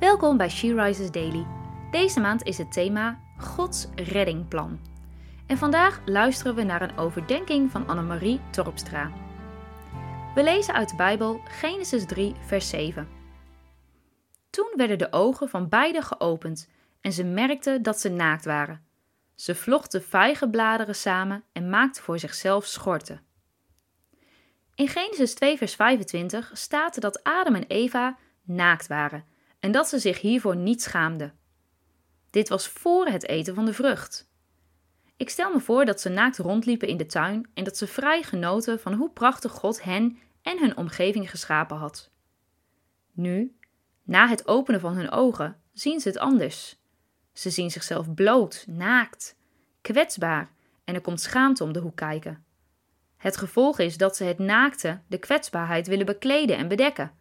Welkom bij She Rises Daily. Deze maand is het thema Gods reddingplan. En vandaag luisteren we naar een overdenking van Annemarie Torpstra. We lezen uit de Bijbel Genesis 3, vers 7. Toen werden de ogen van beiden geopend en ze merkten dat ze naakt waren. Ze vlochten vijgenbladeren samen en maakten voor zichzelf schorten. In Genesis 2, vers 25 staat dat Adam en Eva naakt waren en dat ze zich hiervoor niet schaamden. Dit was voor het eten van de vrucht. Ik stel me voor dat ze naakt rondliepen in de tuin en dat ze vrij genoten van hoe prachtig God hen en hun omgeving geschapen had. Nu, na het openen van hun ogen, zien ze het anders. Ze zien zichzelf bloot, naakt, kwetsbaar en er komt schaamte om de hoek kijken. Het gevolg is dat ze het naakte, de kwetsbaarheid willen bekleden en bedekken.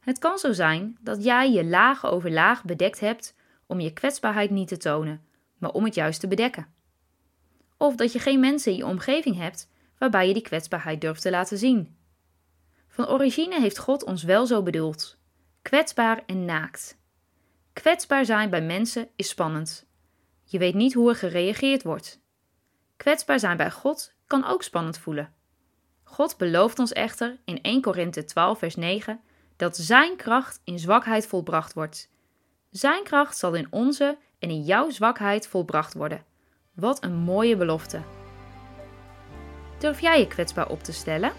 Het kan zo zijn dat jij je laag over laag bedekt hebt om je kwetsbaarheid niet te tonen, maar om het juist te bedekken. Of dat je geen mensen in je omgeving hebt waarbij je die kwetsbaarheid durft te laten zien. Van origine heeft God ons wel zo bedoeld: kwetsbaar en naakt. Kwetsbaar zijn bij mensen is spannend. Je weet niet hoe er gereageerd wordt. Kwetsbaar zijn bij God kan ook spannend voelen. God belooft ons echter in 1 Korinthe 12 vers 9 dat Zijn kracht in zwakheid volbracht wordt. Zijn kracht zal in onze en in jouw zwakheid volbracht worden. Wat een mooie belofte. Durf jij je kwetsbaar op te stellen?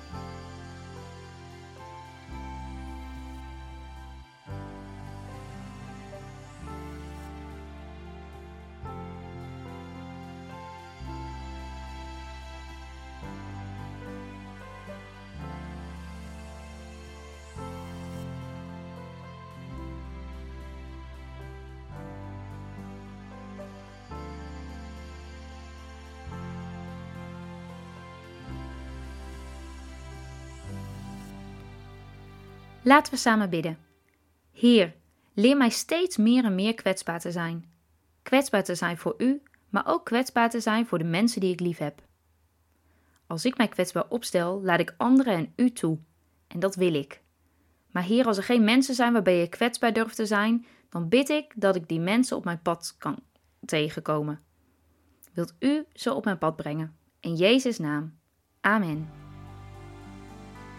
Laten we samen bidden. Heer, leer mij steeds meer en meer kwetsbaar te zijn. Kwetsbaar te zijn voor U, maar ook kwetsbaar te zijn voor de mensen die ik lief heb. Als ik mij kwetsbaar opstel, laat ik anderen en U toe. En dat wil ik. Maar Heer, als er geen mensen zijn waarbij je kwetsbaar durft te zijn, dan bid ik dat ik die mensen op mijn pad kan tegenkomen. Wilt U ze op mijn pad brengen? In Jezus' naam. Amen.